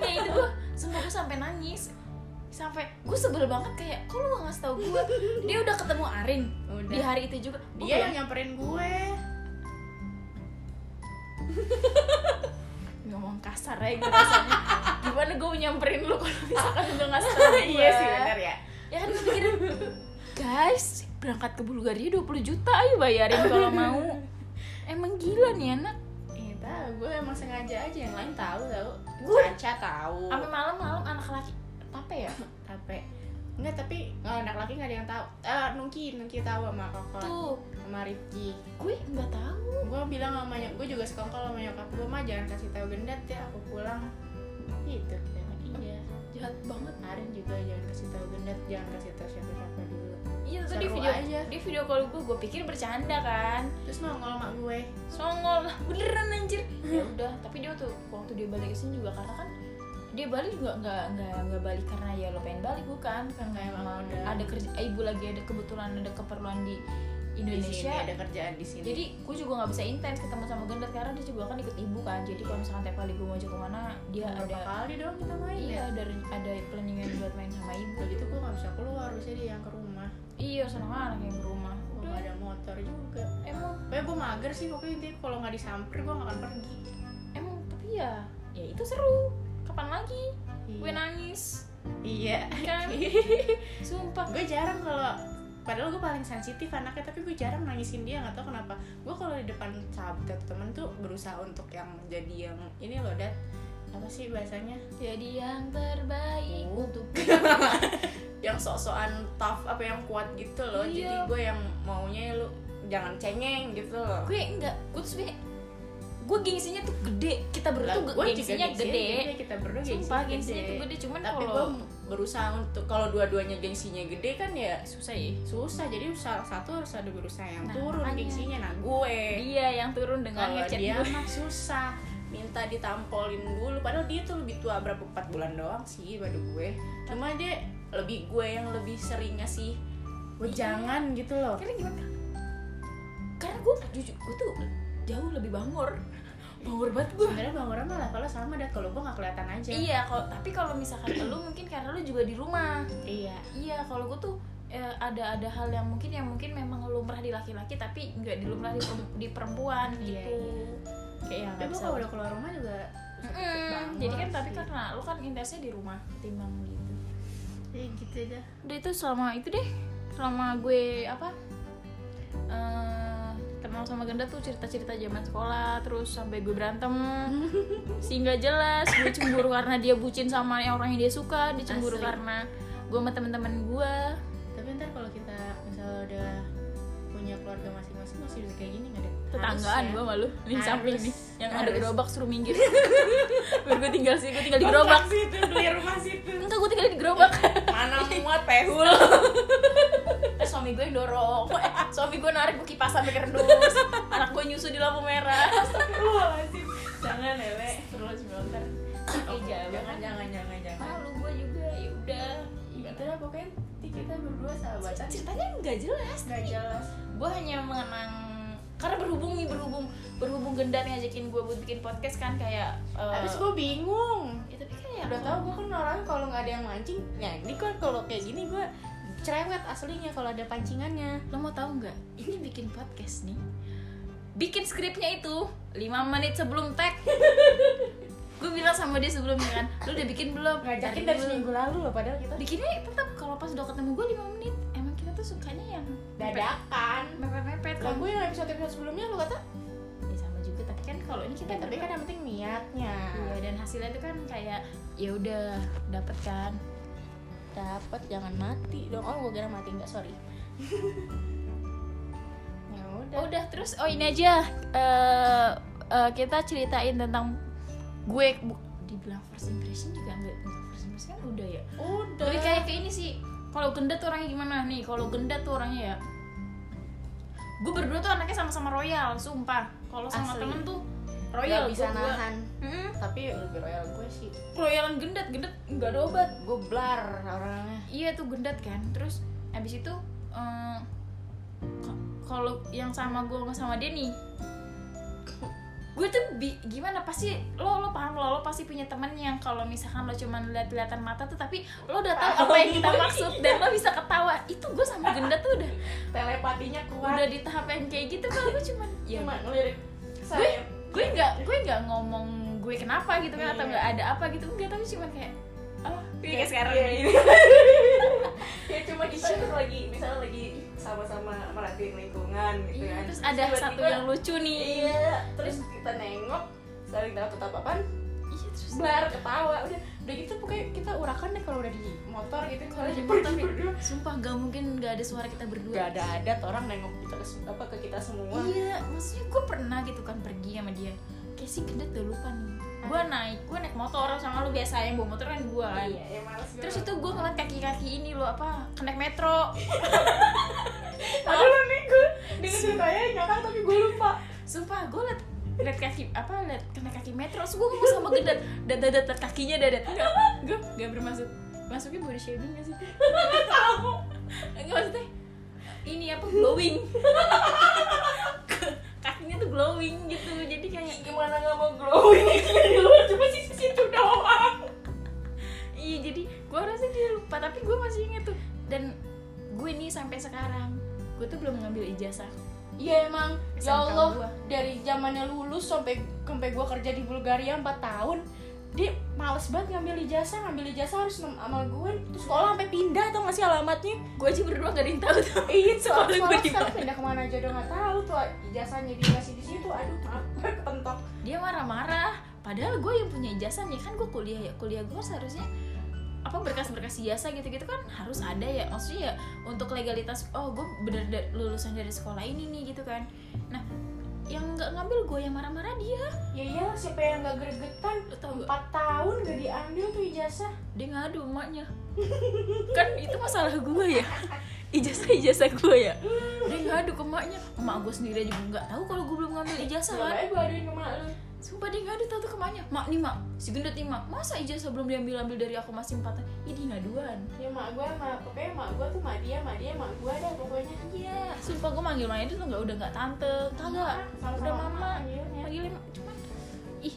ya itu gue sumpah gue sampai nangis. Sampai gue sebel banget kayak kok lu gak ngasih tau gue dia udah ketemu Arin udah. di hari itu juga. Dia yang nyamperin gue ngomong kasar ya gue rasanya. Gimana gue nyamperin lu kalau misalkan udah ngasih tau gue iya sih benar ya. Ya kan mikirin guys berangkat ke Bulgaria 20 juta ayo bayarin kalau mau. Emang gila nih anak. Iya tahu, gue emang sengaja aja yang lain tahu tahu. Gue- Caca tahu. sampai malam-malam anak laki apa ya? Tapi Enggak, tapi oh, anak laki nggak ada yang tahu. Eh, Nungki, Nungki tahu sama Koko, tuh sama Rifki. gue nggak tahu Gue bilang sama nyok, gue juga sekongkol sama nyokap gue mah jangan kasih tahu gendat ya, aku pulang. Gitu, bilang, iya. jahat banget Arin juga jangan kasih tahu gendat, jangan kasih tahu siapa-siapa dulu. iya tuh di video aja. di video call gue gue pikir bercanda kan Terus nongol sama gue. songol lah beneran anjir ya udah tapi dia tuh waktu dia balik ke sini juga karena kan dia balik juga nggak nggak nggak balik karena ya lo pengen balik bukan karena Emang ada kerja eh, ibu lagi ada kebetulan ada keperluan di Di Indonesia sini ada kerjaan di sini. jadi gue juga nggak bisa intens ketemu sama Gendat karena dia juga kan ikut ibu kan jadi kalau misalkan tiap kali gue mau ajak ke mana dia berapa ada kali dong kita main iya ya. ada ada planningan buat main sama ibu gitu gue nggak bisa keluar, biasanya dia yang ke rumah. iya seneng anak yang di rumah Gue nggak ada motor juga. emang Pokoknya gue mager sih, pokoknya intinya kalau nggak disamper gue nggak akan pergi. emang tapi ya ya itu seru kapan lagi gue Iya. nangis Iya. kan sumpah gue jarang kalau padahal gue paling sensitif anaknya tapi gue jarang nangisin dia nggak tahu kenapa. Gue kalau di depan sahabat atau temen tuh berusaha untuk yang jadi yang ini loh dat apa sih bahasanya? Jadi yang terbaik Oh. untuk yang sok-sokan tough apa yang kuat gitu loh. Iya. jadi gue yang maunya lu jangan cengeng gitu loh. Gue enggak gue tuh sebenernya gue gengsinya tuh gede. Kita berdua tuh gue gengsinya gede. kita berdua gengsinya sumpah gede. gengsinya tuh gede. Cuman tapi gue kalau berusaha untuk kalau dua-duanya gengsinya gede kan ya susah ya. Susah jadi salah satu harus ada berusaha yang Nah, turun makanya. gengsinya nah gue. Dia yang turun dengan kalau dia gue mah susah minta ditampolin dulu. Padahal dia tuh lebih tua berapa empat bulan doang sih pada gue. Cuma dia lebih gue yang lebih sering ngasih jangan gitu loh. Karena gimana? Karena gue jujur gue tuh jauh lebih bangor bangor banget gue sebenarnya bang orang malah kalau sama dat kalau gue nggak kelihatan aja. Iya kalau tapi kalau misalkan lu mungkin karena lu juga di rumah. Iya. Iya kalau gue tuh eh, ada ada hal yang mungkin yang mungkin memang lumrah di laki-laki tapi nggak di lumrah di, perem- di perempuan Iya, gitu. kayak yang tapi kalau udah keluar rumah juga Mm, jadi kan tapi karena lu kan intensnya di rumah ketimbang gitu. Ya gitu dah udah itu selama itu deh selama gue apa eh kenal sama Genda tuh cerita-cerita zaman sekolah terus sampai gue berantem. Sehingga jelas gue cemburu karena dia bucin sama yang orang yang dia suka dia cemburu Asli. karena gue sama temen-temen gue. Tapi ntar kalau kita misalnya udah punya keluarga masing-masing masih bisa kayak gini nggak deh tetanggaan gue malu nih samping nih. Yang ada Harus. gerobak suruh minggir. Biar gue tinggal sih gue tinggal di gerobak situ beli rumah situ. Enggak gue tinggal di gerobak. Mana muat pehul suami gue yang dorong. Suami gue narik gue kipas sampai kerdus anak gue nyusu di lampu merah. Astagfirullahaladzim. Jangan lele. Terus bentar Oh, Oke, jangan. jangan jangan jangan jangan. Malu gue juga ya udah. Lah pokoknya kita berdua sahabatan ceritanya nggak jelas nggak jelas. Gue hanya mengenang karena berhubung nih berhubung berhubung gendat ngajakin gue buat bikin podcast kan kayak eh, habis gue bingung. Ya tapi kan ya udah tau gue kan orang kalau nggak ada yang mancing ya ini kan kalau kayak gini gue cerewet aslinya kalau ada pancingannya. Lo mau tahu nggak? Ini bikin podcast nih. Bikin skripnya itu 5 menit sebelum tag. Gue bilang sama dia sebelumnya kan lu udah bikin belum? Ngajakin dari seminggu lalu loh padahal kita bikinnya tetap kalau pas udah ketemu gue 5 menit. Emang kita tuh sukanya yang dadakan. mepet-mepet. Kan gue yang episode episode sebelumnya lu kata? Ya sama juga tapi kan kalau ini kita ya, tapi kan yang penting niatnya. Iya dan hasilnya itu kan kayak ya udah dapet kan. Dapat jangan mati dong oh gue kira mati nggak sorry ya udah Oh, udah terus oh ini aja eh eh, kita ceritain tentang gue bu, dibilang first impression juga enggak first impression kan udah ya. udah Lebih kayak ke ini sih. Kalau gendat tuh orangnya gimana nih? Kalau gendat tuh orangnya ya. Gue berdua tuh anaknya sama-sama royal, sumpah. Kalau sama Asli. temen tuh Royal bisa gua- gua- nahan. Mm-mm. tapi lebih royal gue sih. Royalan gendat, gendat nggak ada obat. gue blar orangnya. Iya tuh gendat kan terus abis itu k- kalau yang sama gue sama dia nih gue tuh bi- gimana pasti lo lo paham lo lo pasti punya temen yang kalau misalkan lo cuman lihat lihatan mata tuh tapi lo udah tahu apa yang kita maksud dan lo bisa ketawa. Itu gue sama gendat tuh udah telepatinya kuat. udah di tahap yang kayak gitu kalau gue cuman ya cuma ngelirik saya gue nggak gue nggak ngomong gue kenapa gitu kan atau Iya. nggak ada apa gitu. Enggak tapi cuman kayak oh kayak sekarang Iya, ini iya. ya cuma kita tuh lagi misalnya lagi sama-sama merhatiin lingkungan gitu Iya, kan. terus ada Tiba-tiba, satu yang lucu nih. Iya terus kita nengok saling tahu tatapan iya terus blar ketawa udah udah gitu pokoknya kita urakan deh kalau udah di motor gitu kalau di motor ya, berdua. sumpah gak mungkin gak ada suara kita berdua. Gak ada adat orang nengok kita ke, apa ke kita semua. Iya maksudnya gue pernah gitu kan pergi sama dia. Kayak sih gendet udah lupa nih. Gue naik gue naik motor sama lu biasa yang bawa motor kan gue kan iya ya males gue. terus itu gue ngeliat kaki-kaki ini lo apa kenaik metro. Aduh nih gue dengan ceritanya nyakang tapi gue lupa. Sumpah gue liat liat kaki apa liat kena kaki metro. Terus gue ngomong sama gendet dat dat dat dat kakinya dadat enggak gue gak bermaksud. Masuknya body shaming gak sih? Tahu enggak maksudnya ini apa glowing? Kakinya tuh glowing gitu. Jadi kayak gimana nggak mau glowing? Di luar cuma sisi situ doang. Iya jadi gue rasa dia lupa tapi gue masih inget tuh. Dan gue nih sampai sekarang gue tuh belum ngambil ijazah Iya emang. SMK ya Allah gua. dari zamannya lulus sampai sampai gua kerja di Bulgaria 4 tahun dia males banget ngambil ijazah. Ngambil ijazah harus sama gue terus sekolah sampai pindah tau gak sih alamatnya? Gue aja berdua gak ada yang tahu tuh iya Sekolah sekolah sekarang pindah ke mana aja udah nggak tahu tuh. Ijazahnya dikasih di situ aduh maaf kepentok? Dia marah-marah. Padahal gue yang punya ijazah nih kan gue kuliah ya. Kuliah gue seharusnya apa berkas-berkas ijazah gitu-gitu kan harus ada ya. Maksudnya ya untuk legalitas oh gue bener da- lulusan dari sekolah ini nih gitu kan. Nah yang nggak ngambil gue yang marah-marah dia. Ya iyalah siapa yang nggak gregetan? 4 tahun gak diambil tuh ijazah. Dia ngadu emaknya. Kan itu masalah gue ya. Ijazah ijazah gue ya. Dia ngadu ke emaknya. Emak gue sendiri aja nggak tahu kalau gue belum ngambil ijazah kan? gue aduin ke mak lu Sumpah dia ngadu tau tuh ke emaknya Mak nih mak, si gendut nih mak. Masa ijazah belum diambil-ambil dari aku masih empat tahun? Ih dia ngaduan ya mak gue mak. Pokoknya mak gue tuh mak dia mak dia mak gue dah pokoknya. Iya. Sumpah gue manggil Maya itu nggak udah nggak tante. Kagak Sama-sama Udah mama. Manggilnya. Manggilnya cuman Ih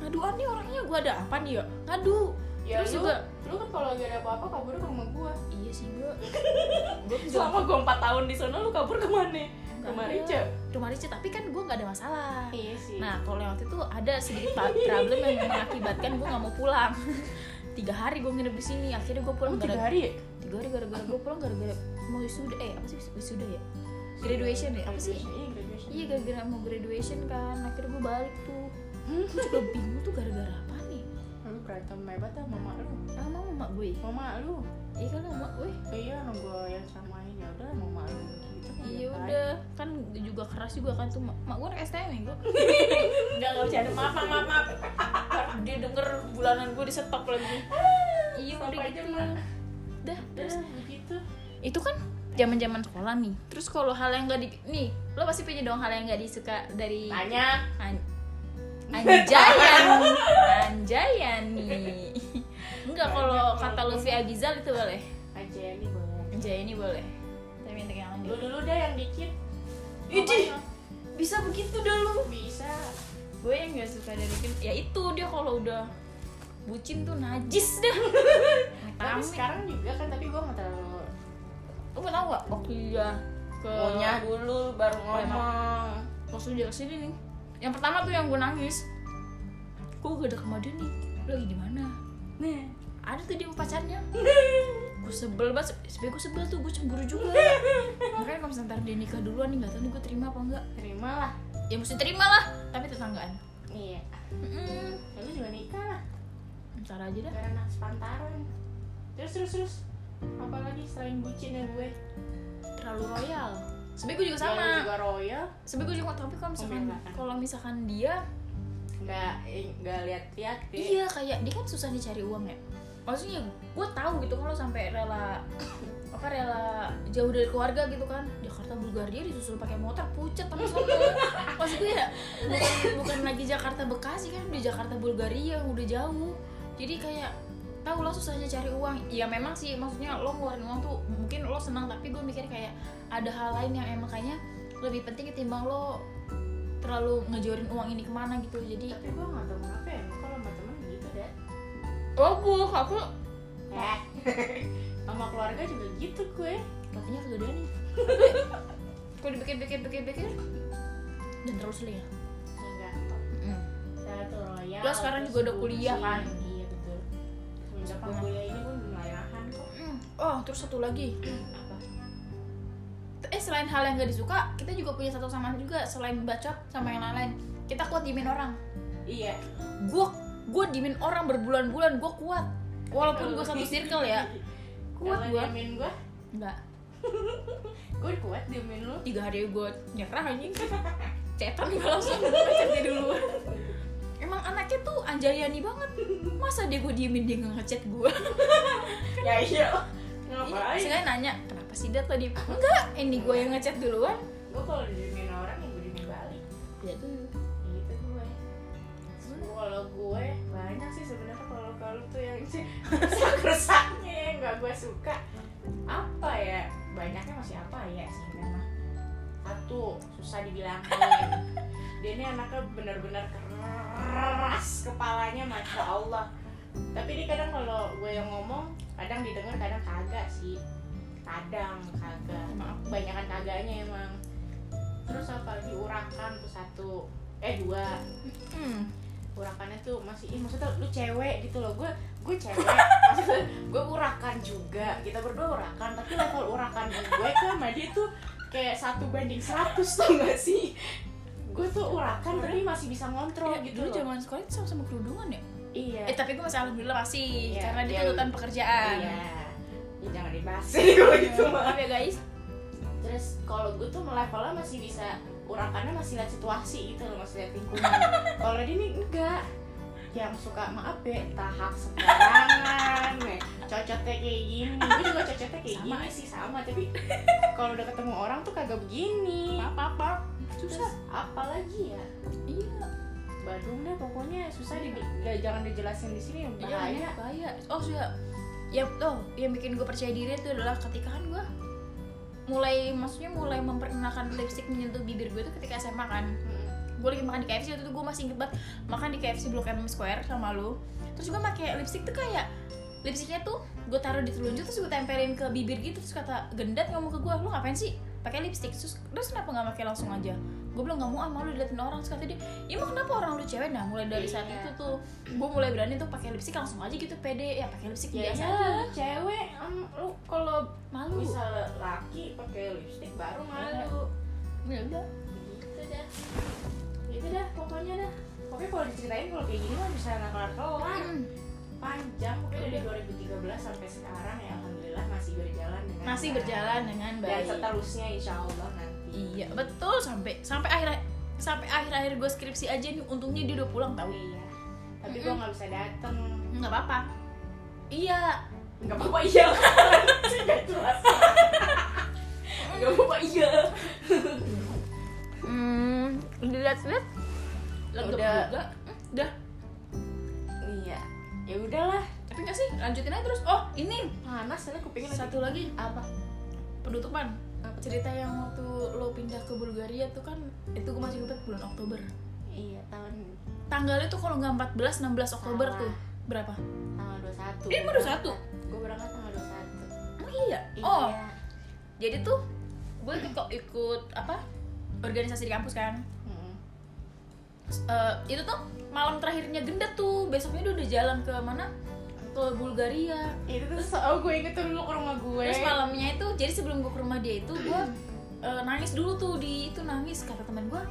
Ngaduan nih orangnya gue ada apa nih ya? Ngadu. Ya Terus lu, juga lu kan kalau lagi ada apa-apa kabur ke rumah gue Iya sih gue Gue selama gue 4 tahun di sana lu kabur ke mana ke Marica Rumah Rica Tapi kan gue nggak ada masalah. Iya sih. Nah kalau yang waktu itu ada sedikit problem yang mengakibatkan gue nggak mau pulang. Tiga hari gue nginep di sini Akhirnya gue pulang Lu tiga hari ya? tiga hari gara-gara gue pulang gara-gara mau wisuda eh apa sih wisuda ya? Graduation ya apa sih? Iya graduation. Iya gara-gara mau graduation kan akhirnya gue balik tuh. Gue juga bingung tuh gara-gara apa nih? Lu berantem hebat sama mama lu. Sama mama gue? Mama lu? Iya kan mama gue. Iya orang gue yang samain ya udah mama lu iya udah kan juga keras juga kan tuh. Mak mak gue STM ya gue nggak nggak bercanda maaf maaf maaf, maaf. Dia denger bulanan gue disetok lagi. Iya udah gitu. dah terus. begitu. Itu kan zaman zaman sekolah nih. Terus kalau hal yang gak di nih lo pasti punya dong hal yang gak disuka dari banyak An Anjayan Anjayan nih Enggak kalau kata Luffy Agizal itu boleh. Aja ini boleh. Anjayan ini boleh lu dulu deh yang dikit. Idih Bisa begitu dah lu bisa. Gue yang gak suka dari Kim. Ya itu dia kalau udah Bucin tuh najis dah. Tapi sekarang juga kan tapi gue nggak terlalu Lo mau tau gak waktu dia ke ngunyah dulu baru Oh, ngomong. Waktu dia ke sini nih Yang pertama tuh yang gue nangis. Gue gak ada ke dia nih lagi di mana? nih. Ada tuh dia sama pacarnya. Gue sebel banget. Sebenernya gue sebel tuh. Gue cemburu juga makanya kalau misalnya dia nikah duluan nih nggak tahu nih gue terima apa enggak terima lah. Ya mesti terima lah tapi tetanggaan. Iya. Mm-mm. Ya, lu juga nikah lah. Ntar aja dah. Karena sepantaran. Terus terus terus. Apalagi selain bucin ya gue? Terlalu royal. Sebenernya gue juga Ya, sama. juga royal. Sebenernya gue juga tapi kalau misalkan Pembelaan. kalau misalkan dia nggak eh, nggak lihat lihat deh iya kayak dia kan susah nih cari uang ya. Maksudnya gue tahu gitu kalau sampai rela apa rela jauh dari keluarga gitu kan. Jakarta Bulgaria disusul pakai motor pucet sama sono maksud gue ya bukan, bukan lagi Jakarta Bekasi kan di Jakarta Bulgaria udah jauh. Jadi kayak tahu lo susahnya cari uang. Ya memang sih maksudnya lo ngeluarin uang tuh mungkin lo senang tapi gue mikir kayak ada hal lain yang emang kayaknya lebih penting ketimbang lo terlalu ngejorin uang ini ke mana gitu. Jadi tapi gue nggak tahu kenapa ya kalau sama temen gitu deh. Bagus aku eh sama keluarga juga gitu gue kegedean nih. Kalau dipikir-pikir pikir-pikir dan terus seling ya? Enggak. Saya tuh royal Lo sekarang juga udah kuliah, kan? iya betul. Gue kuliah ini pun kok. Oh terus satu lagi. Apa? Eh selain hal yang gak disuka kita juga punya satu sama juga selain bacot sama yang lain-lain. Kita kuat diemin orang. Iya. Gue gue diemin orang berbulan-bulan gue kuat. Walaupun gue satu circle ya kuat gue diemin gue enggak gue kuat diemin lu. Tiga hari gue nyerah anjing. Cetan gue langsung gue ngechat duluan. Emang anaknya tuh anjayani banget. Masa dia gue diemin dia nggak ngechat gue ya iya. Iya, ngapain saya nanya kenapa sih dia tadi? Enggak ini gue yang ngechat duluan. Gue kalau diemin orang yang gue diemin balik. Ya tuh gitu gue kalau gue banyak sih sebenarnya kalau kalau tuh yang rusak-rusaknya yang nggak gue suka. Apa ya? Banyaknya masih apa ya sih? Memang satu susah dibilangin dia ini anaknya benar-benar keras kepalanya masya Allah. Tapi dia kadang kalau gue yang ngomong kadang didengar kadang kagak sih. Kadang kagak. Kebanyakan kagaknya emang. Terus apa diurangkan tuh satu. Eh dua. Hmm. urakannya tuh masih ih maksudnya lu cewek gitu loh. Gue gue cewek maksudnya gue urakan juga kita berdua urakan tapi level urakan gue ke sama dia tuh kayak satu banding 100 tau gak sih? Gue tuh urakan tapi masih bisa ngontrol Ya, gitu dulu zaman sekolah itu sama-sama kerudungan ya? Iya. Eh tapi gue masih alhamdulillah masih Iya, karena dia iya. tuntutan pekerjaan. Iya. Ya, jangan dibahas sih kalau gitu mah ya guys. Terus kalau gue tuh levelnya masih bisa urakannya masih lihat situasi gitu loh masih lihat lingkungan. Kalau dia nih enggak yang suka maaf ya tahap sembarangan nih cocotnya kayak gini. Gue juga cocotnya kayak Sama. gini sih. sama tapi kalau udah ketemu orang tuh kagak begini. Apa apa susah. Apa lagi ya? Iya. Badung deh pokoknya susah di gak- jangan dijelasin di sini Iya, bahaya. bahaya. Oh sudah. Ya oh yang bikin gue percaya diri itu adalah ketika kan gue. Mulai maksudnya mulai memperkenalkan lipstick menyentuh bibir gue itu ketika SMA kan. Mm. Gue lagi makan di KFC waktu itu gue masih inget banget makan di KFC Blok M Square sama lu. Terus gue pakai lipstick tuh kayak lipsticknya tuh gue taruh di telunjuk terus gue tempelin ke bibir gitu terus kata gendat ngomong ke gue lu ngapain sih pakai lipstick? Terus terus kenapa nggak pakai langsung aja? Gue bilang nggak mau ah malu diliatin orang. Terus kata dia ya emang kenapa orang lu cewek? Nah mulai dari saat Iya. itu tuh gue mulai berani tuh pakai lipstick langsung aja gitu pede. Ya pakai lipstick ya biasa iya, aja. Lu cewek em, lu kalau malu. misal laki pakai lipstick baru malu. Ya udah. Gitu dah gitu dah pokoknya dah. Pokoknya kalau diceritain kalau kayak gini mah bisa nggak kelar Hmm. panjang pokoknya dari 2013 sampai sekarang ya alhamdulillah masih berjalan dengan masih berjalan dengan dan baik. seterusnya insya Allah nanti. Iya betul sampai sampai akhir sampai akhir akhir gue skripsi aja nih untungnya dia udah pulang tau. Iya tapi gua nggak bisa dateng. Nggak apa-apa. Iya. Nggak apa-apa iya. Sih nggak jelas. Nggak apa-apa iya hmm dilihat lihat. Legap Udah. juga. Udah. Iya. Ya udahlah. Tapi nggak sih? Lanjutin aja terus. Oh ini. Panas saya kupingin satu lagi. Apa? Penutupan. Cerita yang waktu lo pindah ke Bulgaria tuh kan itu gue masih inget bulan Oktober. Iya tahun tanggalnya tuh kalau nggak 14 16 Oktober Salah. tuh. Berapa? Tanggal 21 Ini baru satu? gue berangkat tanggal 21 oh iya? Oh. Jadi tuh gue kok ikut apa organisasi di kampus kan. Mm. Eh, itu tuh malam terakhirnya gendet tuh. Besoknya dia udah jalan ke mana? Ke Bulgaria. Itu tuh oh gue inget tuh dulu ke rumah gue. terus malamnya itu jadi sebelum gue ke rumah dia itu gue eh, nangis dulu tuh di itu nangis. Kata teman gue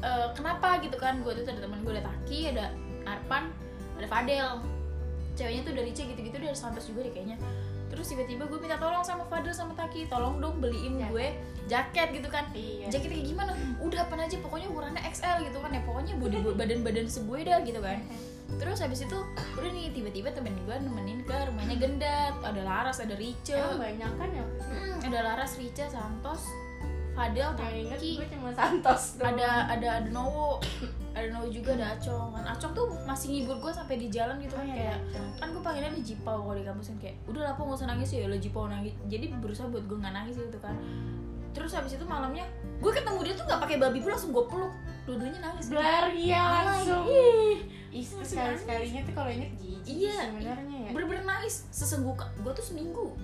"Eh, kenapa? gitu kan. Gue tuh ada teman gue ada Taki ada Arpan ada Fadel. Ceweknya tuh dari C gitu-gitu dia ada Santos juga deh kayaknya. Terus tiba-tiba gue minta tolong sama Fadel sama Taki tolong dong beliin Jaket. gue jaket gitu kan. Iya. Jaketnya kayak gimana? Udah apa aja pokoknya ukurannya XL gitu kan ya. Pokoknya body badan badan segue dah gitu kan. Terus habis itu udah nih tiba-tiba temen gue nemenin ke rumahnya gendat. Ada Laras ada Rice. Emang banyak kan ya? Hmm, ada Laras Rice Santos Fadel inget Taki gue cuma Santos doang. ada ada ada Nowo. Ada Nowo juga ada Acong. Kan Acong tuh masih ngibur gue sampai di jalan gitu Oh, kan iya, kayak iya. kan gue panggilnya di Jipau kalau di kampus kan kayak udah lah po nggak usah nangis ya lo Jipau nangis. Jadi berusaha buat gue nggak nangis gitu kan terus habis itu malamnya gue ketemu dia tuh nggak pakai babi pun langsung gue peluk. Dua-duanya nangis. Blar iya. Langsung Ih, Ih, Langsung sekali sekalinya tuh kalau inget jijik Iya, sebenarnya ya. bener-bener nangis. Sesengguka gue tuh seminggu.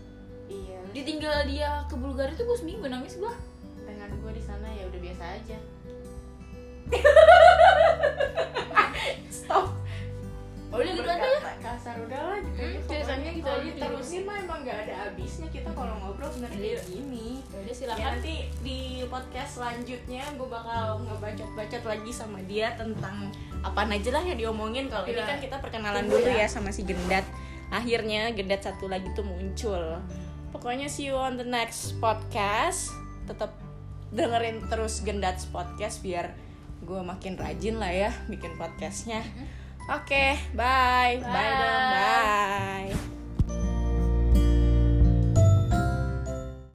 Iya ditinggal dia ke Bulgaria tuh gue seminggu nangis gue. Dengan gue di sana ya udah biasa aja. Stop udah gitu aja ya? Kasar udahlah gitu Hmm, ceritanya pokoknya. gitu aja dulu. diterusin mah emang nggak ada habisnya kita kalau ngobrol bener kayak Iya. gini. Ya udah Ya, silakan. nanti di podcast selanjutnya gue bakal ngebacot-bacot lagi sama dia tentang apa aja lah yang diomongin. Kalau ini Iya. kan kita perkenalan dulu ya. ya sama si Gendat. Akhirnya Gendat satu lagi tuh muncul. Pokoknya see you on the next podcast. Tetap dengerin terus Gendat podcast biar gue makin rajin lah ya bikin podcastnya Oke, okay, bye. bye. Bye dong, bye.